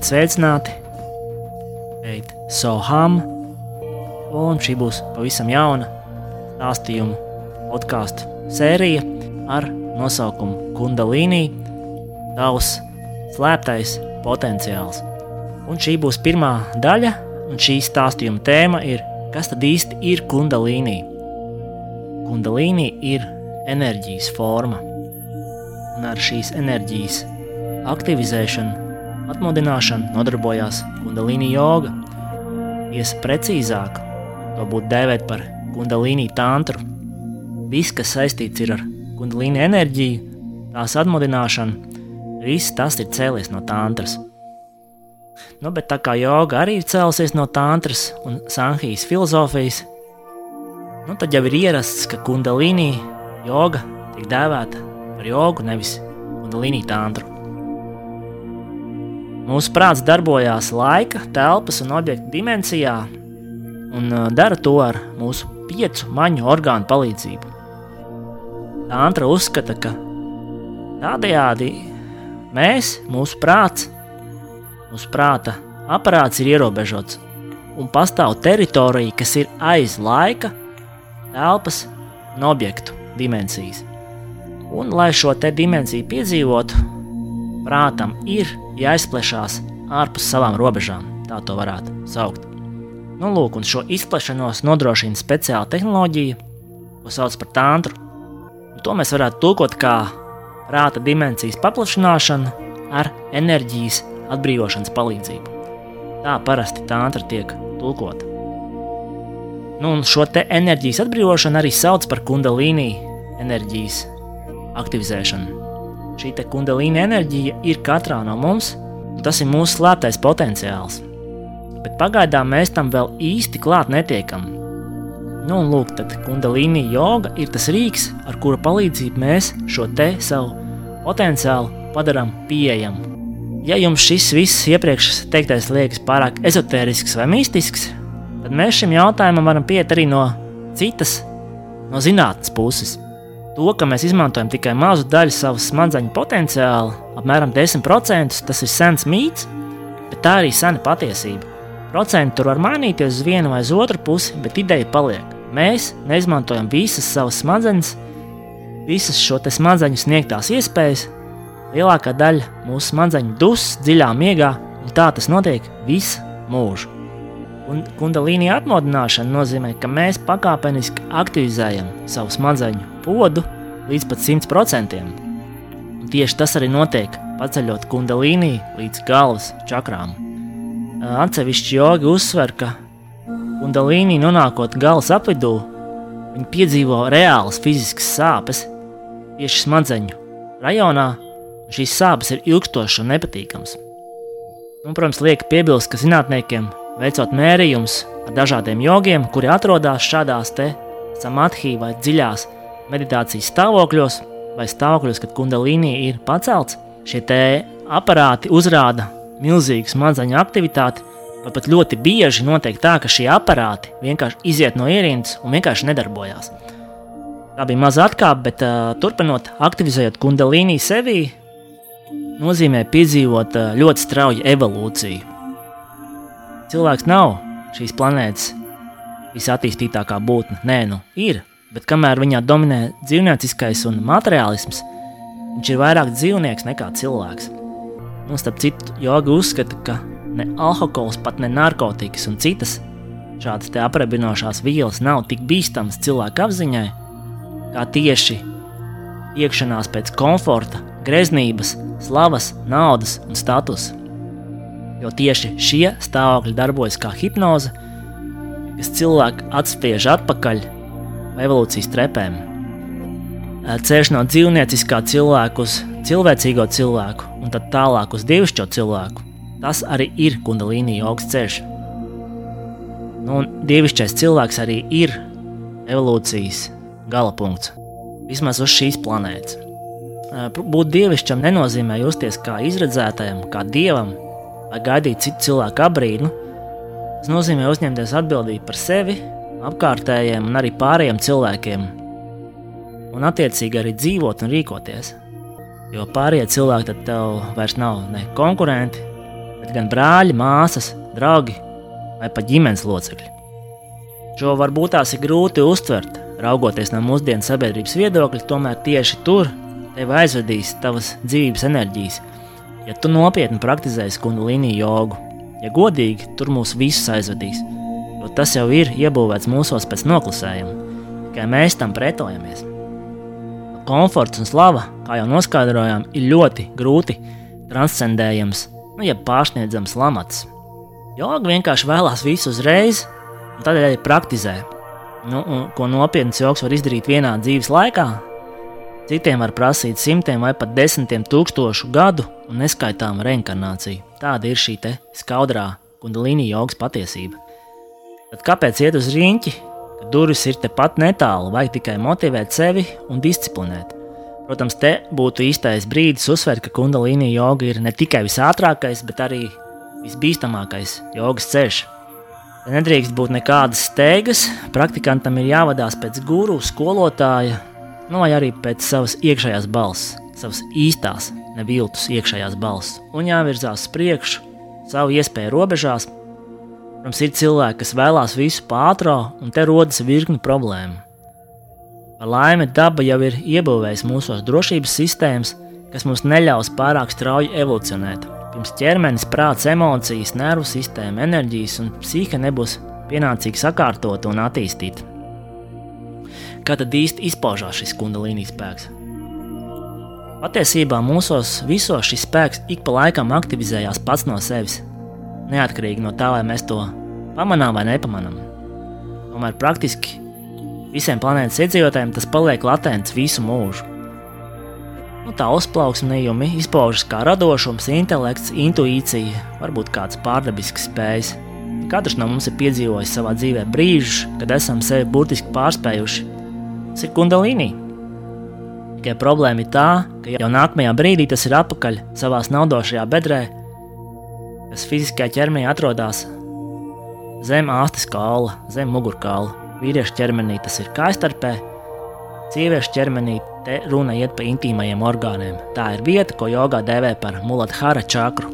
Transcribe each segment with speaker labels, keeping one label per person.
Speaker 1: Esiet sveicināti! Šeit Soham, un šī būs pavisam jauna stāstījuma podkāstu sērija ar nosaukumu Kundalīnī - tavs slēptais potenciāls. Un šī būs pirmā daļa, un šī stāstījuma tēma ir, kas tad īsti ir Kundalīnī? Kundalīnī ir enerģijas forma, un ar šīs enerģijas aktivizēšanu atmodināšanu nodarbojās Kundalīni joga. Ies precīzāk, to būtu dēvēt par Kundalīni tantru. Viss, kas saistīts ar Kundalīni enerģiju, tās atmodināšanu, viss tas ir cēlies no tantras. Nu, bet tā kā joga arī ir cēlusies no tantras un sanhijas filozofijas, nu, tad jau ir ierasts, ka Kundalīni joga tiek dēvēta par jogu, nevis Kundalīni tantru. Mūsu prāts darbojās laika, telpas un objekta dimensijā un dara to ar mūsu piecu maņu orgānu palīdzību. Tantra uzskata, ka tādējādi mēs, mūsu prāts, mūsu prāta aparāts ir ierobežots un pastāv teritorija, kas ir aiz laika, telpas un objektu dimensijas. Un, lai šo dimensiju piedzīvotu, prātam ir jāizplešās ārpus savām robežām, tā to varētu saukt. Nu, lūk, un šo izplešanos nodrošina speciāla tehnoloģija, ko sauc par tantru. Un to mēs varētu tulkot kā prāta dimensijas paplašināšanu ar enerģijas atbrīvošanas palīdzību. Tā parasti tantra tiek tulkota. Nu, un šo enerģijas atbrīvošanu arī sauc par kundalīnī enerģijas aktivizēšanu. Šī kundalīna enerģija ir katrā no mums, un tas ir mūsu slēptais potenciāls. Bet pagaidām mēs tam vēl īsti klāt netiekam. Nu, un lūk, tad kundalīna joga ir tas rīks, ar kura palīdzību mēs šo te savu potenciālu padarām pieejamu. Ja jums šis viss iepriekš teiktais liekas pārāk ezotērisks vai mistisks, tad mēs šim jautājumam varam pieiet arī no citas, no zinātnes puses. To, ka mēs izmantojam tikai mazu daļu savas smadzeņu potenciāla, apmēram 10%, tas ir sens mīts, bet tā arī sena patiesība. Procenti tur var mainīties uz vienu vai uz otru pusi, bet ideja paliek. Mēs neizmantojam visas savas smadzenes, visas šo smadzeņu sniegtās iespējas. Lielākā daļa mūsu smadzeņu dus dziļā miegā, un tā tas notiek visu mūžu. Un kundalīni atmodināšana nozīmē, ka mēs pakāpeniski aktivizējam savu smadzeņu podu līdz pat 100%. Un tieši tas arī notiek, paceļot kundalīnī līdz galvas čakrām. Atsevišķi jogi uzsver, ka kundalīnī nonākot galvas apvidū, viņi piedzīvo reālas fiziskas sāpes tieši smadzeņu rajonā. Šīs sāpes ir ilgstošas un nepatīkamas. Un, protams, liek piebilst, ka zinātniekiem veicot mērījumus ar dažādiem jogiem, kuri atrodas šādās samadhī vai dziļās meditācijas stāvokļos, vai stāvokļos, kad kundalīnija ir pacelts. Šie aparāti uzrāda milzīgu smadzeņu aktivitāti, vai pat ļoti bieži notiek tā, ka šie aparāti vienkārši iziet no ierīces un vienkārši nedarbojās. Tā bija maza atkāpe, bet uh, turpinot aktivizējot kundalīniju sevī, nozīmē piedzīvot uh, ļoti strauju evolūciju. Cilvēks nav šīs planētas visattīstītākā būtne. Nē, nu ir, bet kamēr viņā dominē dzīvnieciskais un materiālisms, viņš ir vairāk dzīvnieks nekā cilvēks. Un starp citu, jogi uzskata, ka ne alkohols, pat ne narkotikas un citas šādas aprebinošās vielas nav tik bīstamas cilvēka apziņai, kā tieši iekšanās pēc komforta, greznības, slavas, naudas un statusa jo tieši šie stāvokļi darbojas kā hipnoze, kas cilvēku atspiež atpakaļ evolūcijas trepēm. Ceļš no dzīvnieciskā cilvēka uz cilvēcīgo cilvēku un tad tālāk uz dievišķo cilvēku. Tas arī ir kundalīnija augsts ceļš. Nu, un dievišķais cilvēks arī ir evolūcijas galapunkts, vismaz uz šīs planētas. Būt dievišķam nenozīmē justies kā izredzētajam, kā dievam, vai gaidīt citu cilvēku abrīnu. Tas nozīmē uzņemties atbildību par sevi, apkārtējiem un arī pārējiem cilvēkiem. Un attiecīgi arī dzīvot un rīkoties. Jo pārējie cilvēki tad tev vairs nav ne konkurenti, bet gan brāļi, māsas, draugi vai pat ģimenes locekļi. Šo varbūt tās ir grūti uztvert, raugoties no mūsdienu sabiedrības viedokļa, tomēr tieši tur tevi aizvedīs tavas dzīves enerģijas, ja tu nopietni praktizēsi kundalīnu jogu. Ja godīgi, tur mūs visus aizvedīs, jo tas jau ir iebūvēts mūsos pēc noklusējuma, tikai mēs tam pretojamies. Komforts un slava, kā jau noskaidrojām, ir ļoti grūti transcendējams, nu, ja pārsniedzams lamats. Joga vienkārši vēlās visu uzreiz, un tādēļ arī praktizē. Nu, un, ko nopietns joks var izdarīt vienā dzīves laikā, citiem var prasīt simtiem vai pat desmitiem tūkstošu gadu un neskaitāmu reinkarnāciju. Tāda ir šī skaudrā kundalīna jogas patiesība. Tad kāpēc iet uz rīņķi, kad durvis ir tepat netālu, vajag tikai motivēt sevi un disciplinēt? Protams, te būtu īstais brīdis uzsvērt, ka kundalīna joga ir ne tikai visātrākais, bet arī visbīstamākais jogas ceļš. Te nedrīkst būt nekādas steigas, praktikantam ir jāvadās pēc guru, skolotāja, nu vai arī pēc savas iekšējās balss, savas īstās, neviltus iekšējās balss, un jāvirzās uz priekšu, savu iespēju robežās. Protams, ir cilvēki, kas vēlās visu pātrā, un te rodas virkni problēmu. Par laimi, daba jau ir iebūvējusi mūsos drošības sistēmas, kas mums neļaus pārāk strauji evolūcionēt. Pirms ķermenis, prāts, emocijas, nervu sistēma, enerģijas un psihe nebūs pienācīgi sakārtota un attīstīta. Kā tad īsti izpaužās šis kundalīnijas spēks? Patiesībā mūsos visos šis spēks ik pa laikam aktivizējās pats no sevis, neatkarīgi no tā, vai mēs to pamanām vai nepamanām. Tomēr praktiski Visiem planētas iedzīvotājiem tas paliek latents visu mūžu. Nu, tā uzplauksmējumi izpaužas kā radošums, intelekts, intuīcija, varbūt kāds pārdabisks spējas. Katrs no mums ir piedzīvojis savā dzīvē brīžus, kad esam sevi burtiski pārspējuši. Tas ir kundalīni. Tikai problēma ir tā, ka jau nākamajā brīdī tas ir atpakaļ savā naudošajā bedrē, kas fiziskajā ķermenī atrodas zem āstes kāla, zem mugurkaula. Vīriešu ķermenī tas ir kājstarpē, sieviešu ķermenī te runa iet par intīmajiem orgāniem. Tā ir vieta, ko jogā dēvē par muladhara čakru.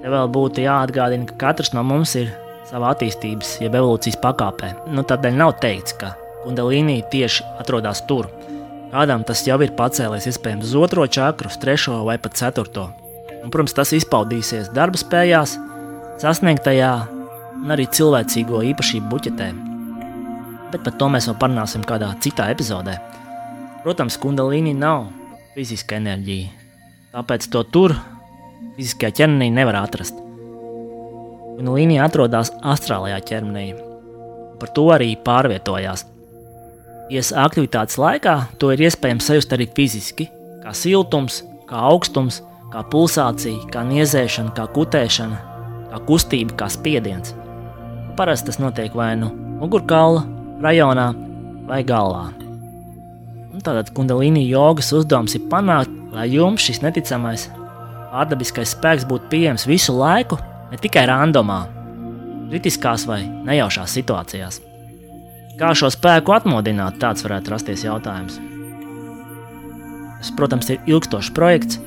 Speaker 1: Te vēl būtu jāatgādina, ka katrs no mums ir savā attīstības, jeb evolūcijas pakāpē. Nu, tādēļ nav teikts, ka kundalīnija tieši atrodas tur. Kādam tas jau ir pacēlies iespējams uz otro čakru, uz trešo vai pat ceturto. Un, protams, tas izpaudīsies darba spējās, sasniegtajā un arī cilvēcīgo īpašību buķetē bet par to mēs vēl parunāsim kādā citā epizodē. Protams, kundalīni nav fiziska enerģija, tāpēc to tur fiziskajā ķermenī nevar atrast. Kundalīni atrodas astrālajā ķermenī, par to arī pārvietojās. Iesa aktivitātes laikā to ir iespējams sajust arī fiziski, kā siltums, kā augstums, kā pulsācija, kā niezēšana, kā kutēšana, kā kustība, kā spiediens. Parasti tas notiek vai nu mugurkaula rajonā vai galvā. Un tātad kundalīni jogas uzdevums ir panākt, lai jums šis neticamais pārdabiskais spēks būtu pieejams visu laiku, ne tikai randomā, kritiskās vai nejaušās situācijās. Kā šo spēku atmodināt, tāds varētu rasties jautājums. Tas, protams, ir ilgstošs projekts.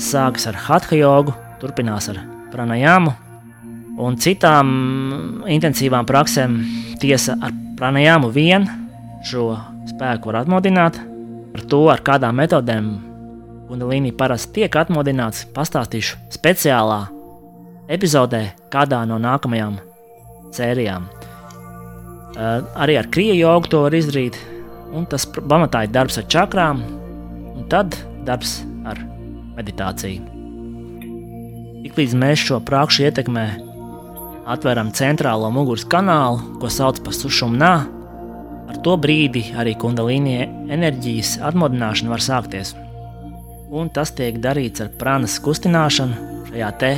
Speaker 1: Sākas ar hatha jogu, turpinās ar pranajamu un citām intensīvām praksēm, tiesa ar Pranajāmu vien šo spēku var atmodināt. Par to, ar kādām metodēm Kundalīni parasti tiek atmodināts, pastāstīšu speciālā epizodē, kādā no nākamajām sērijām. Uh, arī ar krievu jogu to var izdarīt, un tas pamatā ir darbs ar čakrām, un tad darbs ar meditāciju. Tiklīdz mēs šo prākšu ietekmē atveram centrālo muguras kanālu, ko sauc par sušumnā. Ar to brīdi arī kundalīnie enerģijas atmodināšana var sākties. Un tas tiek darīts ar prānas kustināšanu šajā te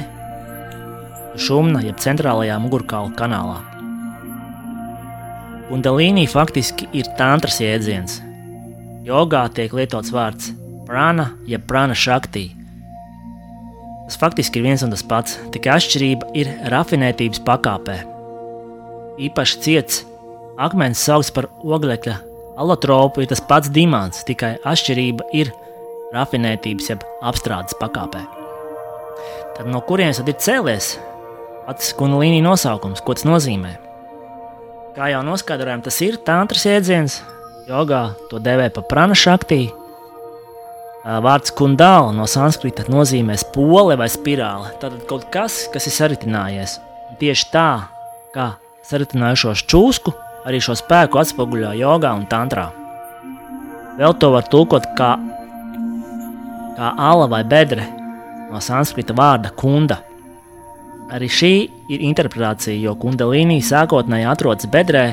Speaker 1: šumna, jeb centrālajā mugurkaula kanālā. Kundalīnī faktiski ir tantras jēdziens. Jogā tiek lietots vārds prana, jeb prana šaktī, Tas faktiski ir viens un tas pats, tikai atšķirība ir rafinētības pakāpē. Īpaši ciets akmens sauc par oglekļa alotropu, ir tas pats dimants, tikai atšķirība ir rafinētības jeb apstrādes pakāpē. tad no kurienes tad ir cēlies pats kundalīnija nosaukums, ko tas nozīmē? Kā jau noskaidrojām, tas ir tantras jēdziens, jogā to dēvē par prana šaktī. Vārds kundāla no sanskrita nozīmē spole vai spirāli. Tad kaut kas, kas ir saritinājies. Un tieši tā, kā saritinājušos čūsku, arī šo spēku atspoguļo jogā un tantrā. Vēl to var tulkot kā, kā ala vai bedre no sanskrita vārda kunda. Arī šī ir interpretācija, jo kundalīnija sākotnēji atrodas bedrē,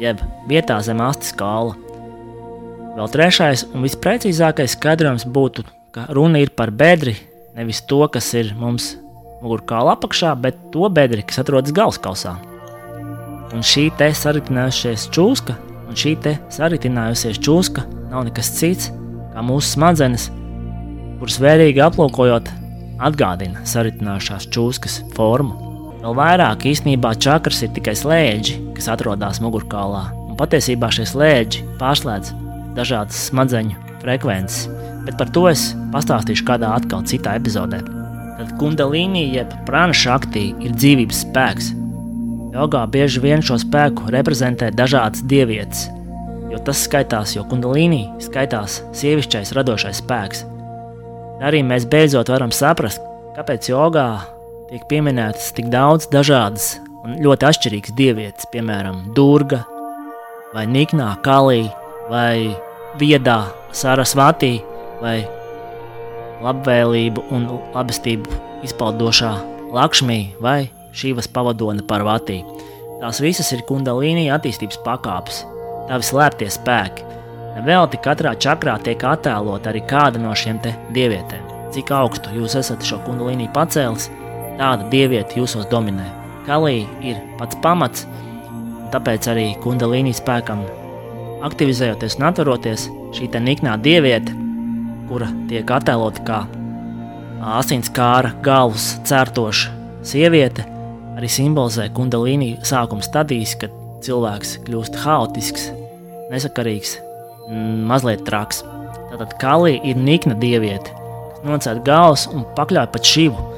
Speaker 1: jeb vietā zem astes kāla. Vēl trešais un visprecīzākais skaidrojums būtu, ka runa ir par bedri, nevis to, kas ir mums mugurkaula apakšā, bet to bedri, kas atrodas galvaskausā. Un šī te saritinājusies čūska, un šī te saritinājusies čūska nav nekas cits kā mūsu smadzenes, kuras vērīgi aplūkojot, atgādina saritinājušās čūskas formu. Vēl vairāk īstenībā čakras ir tikai slēdži, kas atrodas mugurkaulā, un patiesībā šie slēdži pārslēdz dažādas smadzeņu frekvences, bet par to es pastāstīšu kādā atkal citā epizodē. Tad kundalīnija jeb prāna šaktī ir dzīvības spēks, Jogā bieži vien šo spēku reprezentē dažādas dievietes, jo tas skaitās, jo kundalīnī skaitās sievišķais radošais spēks. Arī mēs beidzot varam saprast, kāpēc jogā tiek pieminētas tik daudz dažādas un ļoti atšķirīgas dievietes, piemēram, Durga, vai Niknā, Kalī, vai Viedā, Sarasvatī, vai labvēlību un labestību izpaudošā Lakšmī vai šīvas pavadone par vatī. Tās visas ir kundalīnija attīstības pakāpes, tavi slēptie spēki. Nevelti katrā čakrā tiek attēlot arī kāda no šiem dievietēm. Cik augstu jūs esat šo kundalīniju pacēlis, tāda dieviete jūsos dominē. Kalī ir pats pamats, tāpēc arī kundalīnijas spēkam aktivizējoties un atveroties, šī niknā dieviete, kura tiek attēlota kā asinskāra galvas cērtoša sieviete, arī simbolizē kundalīni sākuma stadijas, kad cilvēks kļūst haotisks, nesakarīgs, mazliet traks. Tātad kalī ir nikna dieviete, kas nocēla galvas un pakļauj pat šivu.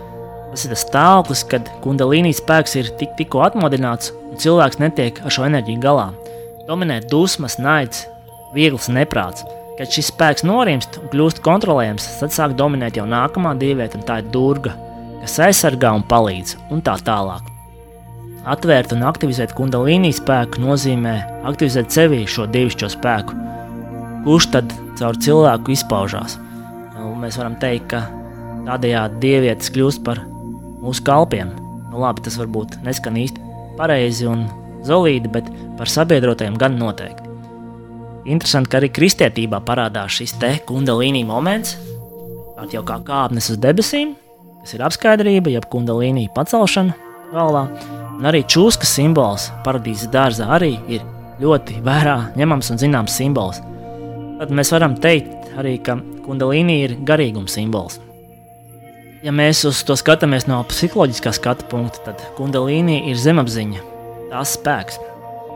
Speaker 1: Tas ir tas stāvoklis, kad kundalīnijas spēks ir tik, tikko atmodināts un cilvēks netiek ar šo enerģiju galā. Dominē dusmas, naids, viegls neprāts. Kad šis spēks norimst un kļūst kontrolējams, tad sāk dominēt jau nākamā dieviete, un tā ir durga, kas aizsargā un palīdz, un tā tālāk. Atvērt un aktivizēt kundalīnī spēku nozīmē aktivizēt sevī šo dievišķo spēku, kurš tad caur cilvēku izpaužās. Nu, mēs varam teikt, ka tādējādi dievietes kļūst par mūsu kalpiem. Nu, labi, tas varbūt neskan īsti pareizi un zelīti, bet par sabiedrotajiem gan noteikti. Interesanti, ka arī kristietībā parādās šis te kundalīnī moments, jau kā kāpnes uz debesīm, kas ir apskaidrība, jeb kundalīnija pacelšana galvā. Un arī čūskas simbols paradīzes dārzā arī ir ļoti vērā ņemams un zināms simbols. Tad mēs varam teikt arī, ka kundalīnija ir garīguma simbols. Ja mēs uz to skatāmies no psiholoģiskā skatu punkta, tad kundalīnija ir zemapziņa, tās spēks.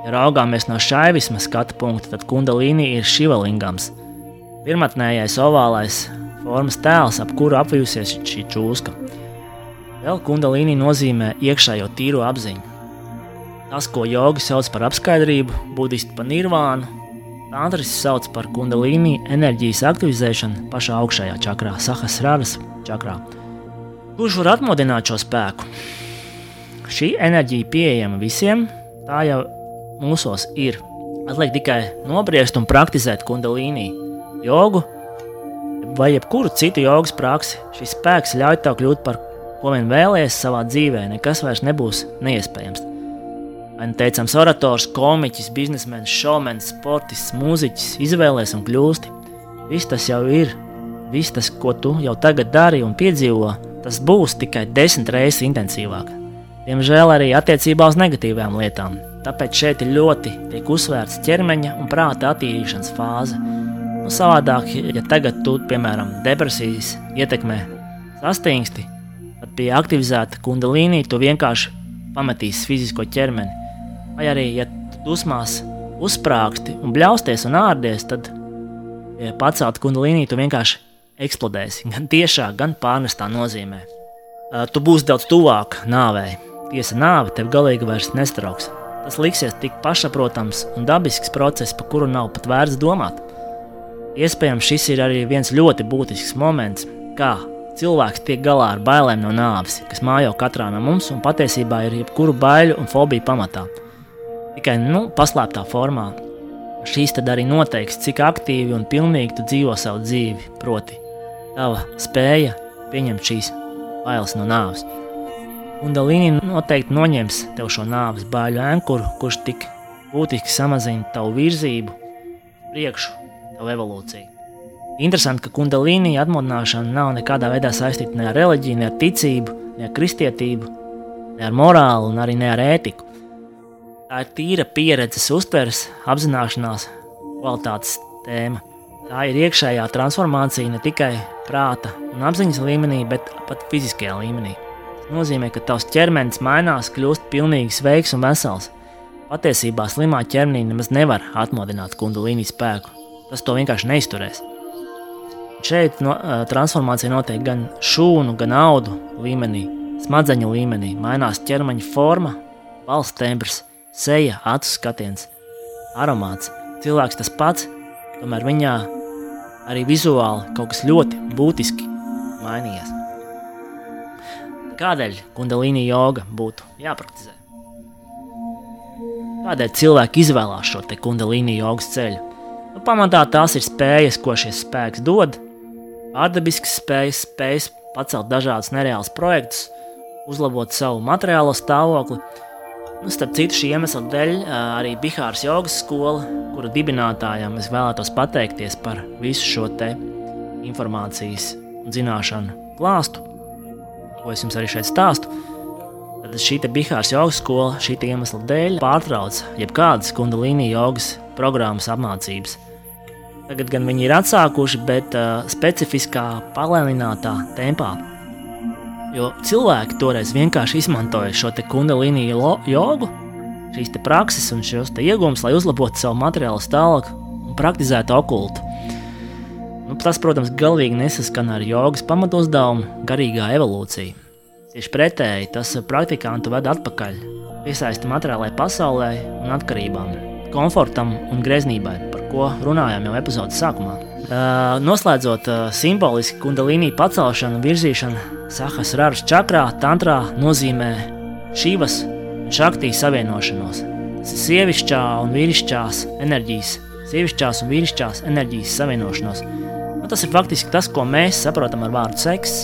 Speaker 1: Ja raugāmies no šaivisma skatu punkta, tad kundalīnija ir šivalingams, pirmotnējais ovālais formas tēls, ap kuru apvijusies šī čūska. Vēl kundalīni nozīmē iekšējo tīro apziņu. Tas, ko jogi sauc par apskaidrību, budisti par nirvānu, tantris sauc par kundalīni enerģijas aktivizēšanu pašā augšējā čakrā, sahasraras čakrā. Kurš var atmodināt šo spēku? Šī enerģija pieejama visiem, tā jau mūsos ir. Atliek tikai nobriest un praktizēt kundalīni jogu, vai jebkuru citu jogas praksi, šis spēks ļauj tev kļūt par ko vien vēlējies savā dzīvē, nekas vairs nebūs neiespējams. Vai teicams, orators, komiķis, biznesmenis, šovmenis, sportists, mūziķis, izvēlēs un kļūsti. Viss tas jau ir, viss tas, ko tu jau tagad dari un piedzīvo, tas būs tikai desmit reizes intensīvāk. Diemžēl arī attiecībā uz negatīvām lietām. Tāpēc šeit ļoti tiek uzsvērts ķermeņa un prāta attīrīšanas fāze Nu, savādāk, ja tagad tu, piemēram, depresijas ietekmē sastingsti, tad pie aktivizēta kundalīnija tu vienkārši pametīsi fizisko ķermeni. Vai arī, ja dusmās uzsprāgsti un bļausties un ārdies, tad ja pacelt kundalīniju tu vienkārši eksplodēsi. Gan tiešā, gan pārnestā nozīmē. tu būsi daudz tuvāk nāvei. Tiesa nāve tev galīgi vairs nestrauks. Tas liksies tik pašsaprotams un dabisks process, par kuru nav pat vērts domāt. Iespējams, šis ir arī viens ļoti būtisks moments, kā cilvēks tiek galā ar bailēm no nāves, kas mājo katrā no mums un patiesībā ir jebkuru baiļu un fobiju pamatā. Tikai nu, paslēptā formā. Šīs tad arī noteiks, cik aktīvi un pilnīgi tu dzīvo savu dzīvi, proti, tava spēja pieņemt šīs bailes no nāves. Un Dalīni noteikti noņems tev šo nāves bāļu ankuru, kurš tik būtiski samazina tavu virzību, priekšu, tavu evolūciju. Interesanti, ka kundalīnī atmodināšana nav nekādā veidā saistīta ne ar reliģiju, ne ar ticību, ne ar kristietību, ne ar morālu un arī ne ar ētiku. Tā ir tīra pieredzes uztveres, apzināšanās, kvalitātes tēma. Tā ir iekšējā transformācija ne tikai prāta un apziņas līmenī, bet pat fiziskajā līmenī. Tas nozīmē, ka tavs ķermenis mainās, kļūst pilnīgi sveiks un vesels. Patiesībā slimā ķermenī nemaz nevar atmodināt kundalīni spēku. Tas to vienkārši neizturēs. Šeit no, transformācija notiek gan šūnu, gan audu līmenī, smadzeņu līmenī. Mainās ķermeņa forma, balss tembrs, seja, acu skatiens, aromāts. Cilvēks tas pats, tomēr viņā arī vizuāli kaut kas ļoti būtiski mainījies. Kādēļ kundalīni joga būtu jāpraktizē? Kādēļ cilvēki izvēlās šo kundalīni jogas ceļu? Nu, pamatā tās ir spējas, ko šis spēks dod. Ārdabisks spējas, spējas pacelt dažādus nereālus projektus, uzlabot savu materiālo stāvokli, starp citu, šī iemesla dēļ arī Bihāras jogas skola, kura dibinātājam es vēlētos pateikties par visu šo informācijas un zināšanu klāstu, ko es jums arī šeit stāstu. Tad šī Bihāras jogas skola šī iemesla dēļ pārtrauc jebkādas kundalīni jogas programmas apmācības. Tagad gan viņi ir atsākuši, bet uh, specifiskā, palēninātā tempā. Jo cilvēki toreiz vienkārši izmantoja šo kundalīnu jogu, šīs prakses un šos iegūmus, lai uzlabotu savu materiālu stāvokli un praktizētu okultu. Nu, tas, protams, galīgi nesaskan ar jogas pamatuzdevumu, garīgā evolūcija. Tieši pretēji tas praktikantu ved atpakaļ, piesaisti materiālajai pasaulē un atkarībām, komfortam un greznībai, par ko runājām jau epizodes sākumā. Uh, noslēdzot uh, simboliski kundalīnī pacelšanu un virzīšanu, Sahas Rāras čakrā, tantrā nozīmē šīvas un šaktī savienošanos. Sievišķā un vīrišķās enerģijas, sievišķās un vīrišķās enerģijas savienošanos. Nu, tas ir faktiski tas, ko mēs saprotam ar vārdu seks.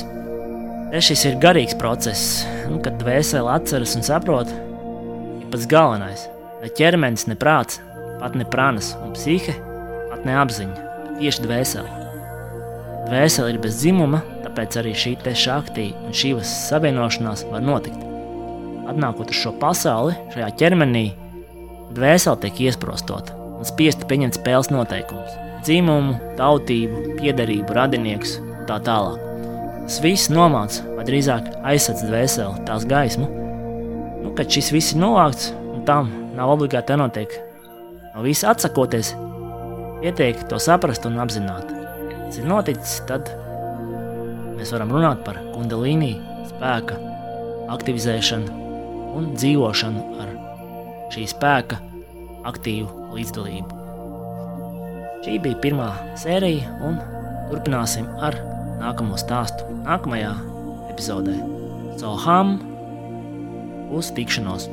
Speaker 1: Šis ir garīgs process, nu, kad dvēsele atceras un saprot, ir pats galvenais. Ne ķermenis, ne prāts, pat ne prānas un psihe, pat ne apziņa tieši dvēseli. Dvēsele ir bez dzimuma, tāpēc arī šī šaktī un šīs savienošanās var notikt. Atnākot uz šo pasauli, šajā ķermenī, dvēsele tiek iesprostota un spiesta pieņemt spēles noteikumus - dzimumu, tautību, piederību, radiniekus un tā tālāk. Tas viss nomāca, vai drīzāk aizsardz dvēseli, tās gaismu. Nu, kad šis viss ir novākts, un tam nav obligāti jānotiek no visa atsakoties, Pietiek to saprast un apzināt. Tas ir noticis, tad mēs varam runāt par kundalīnī spēka aktivizēšanu un dzīvošanu ar šī spēka aktīvu līdzdalību. Šī bija pirmā sērija, un turpināsim ar nākamo stāstu nākamajā epizodē. Soham uz tikšanos!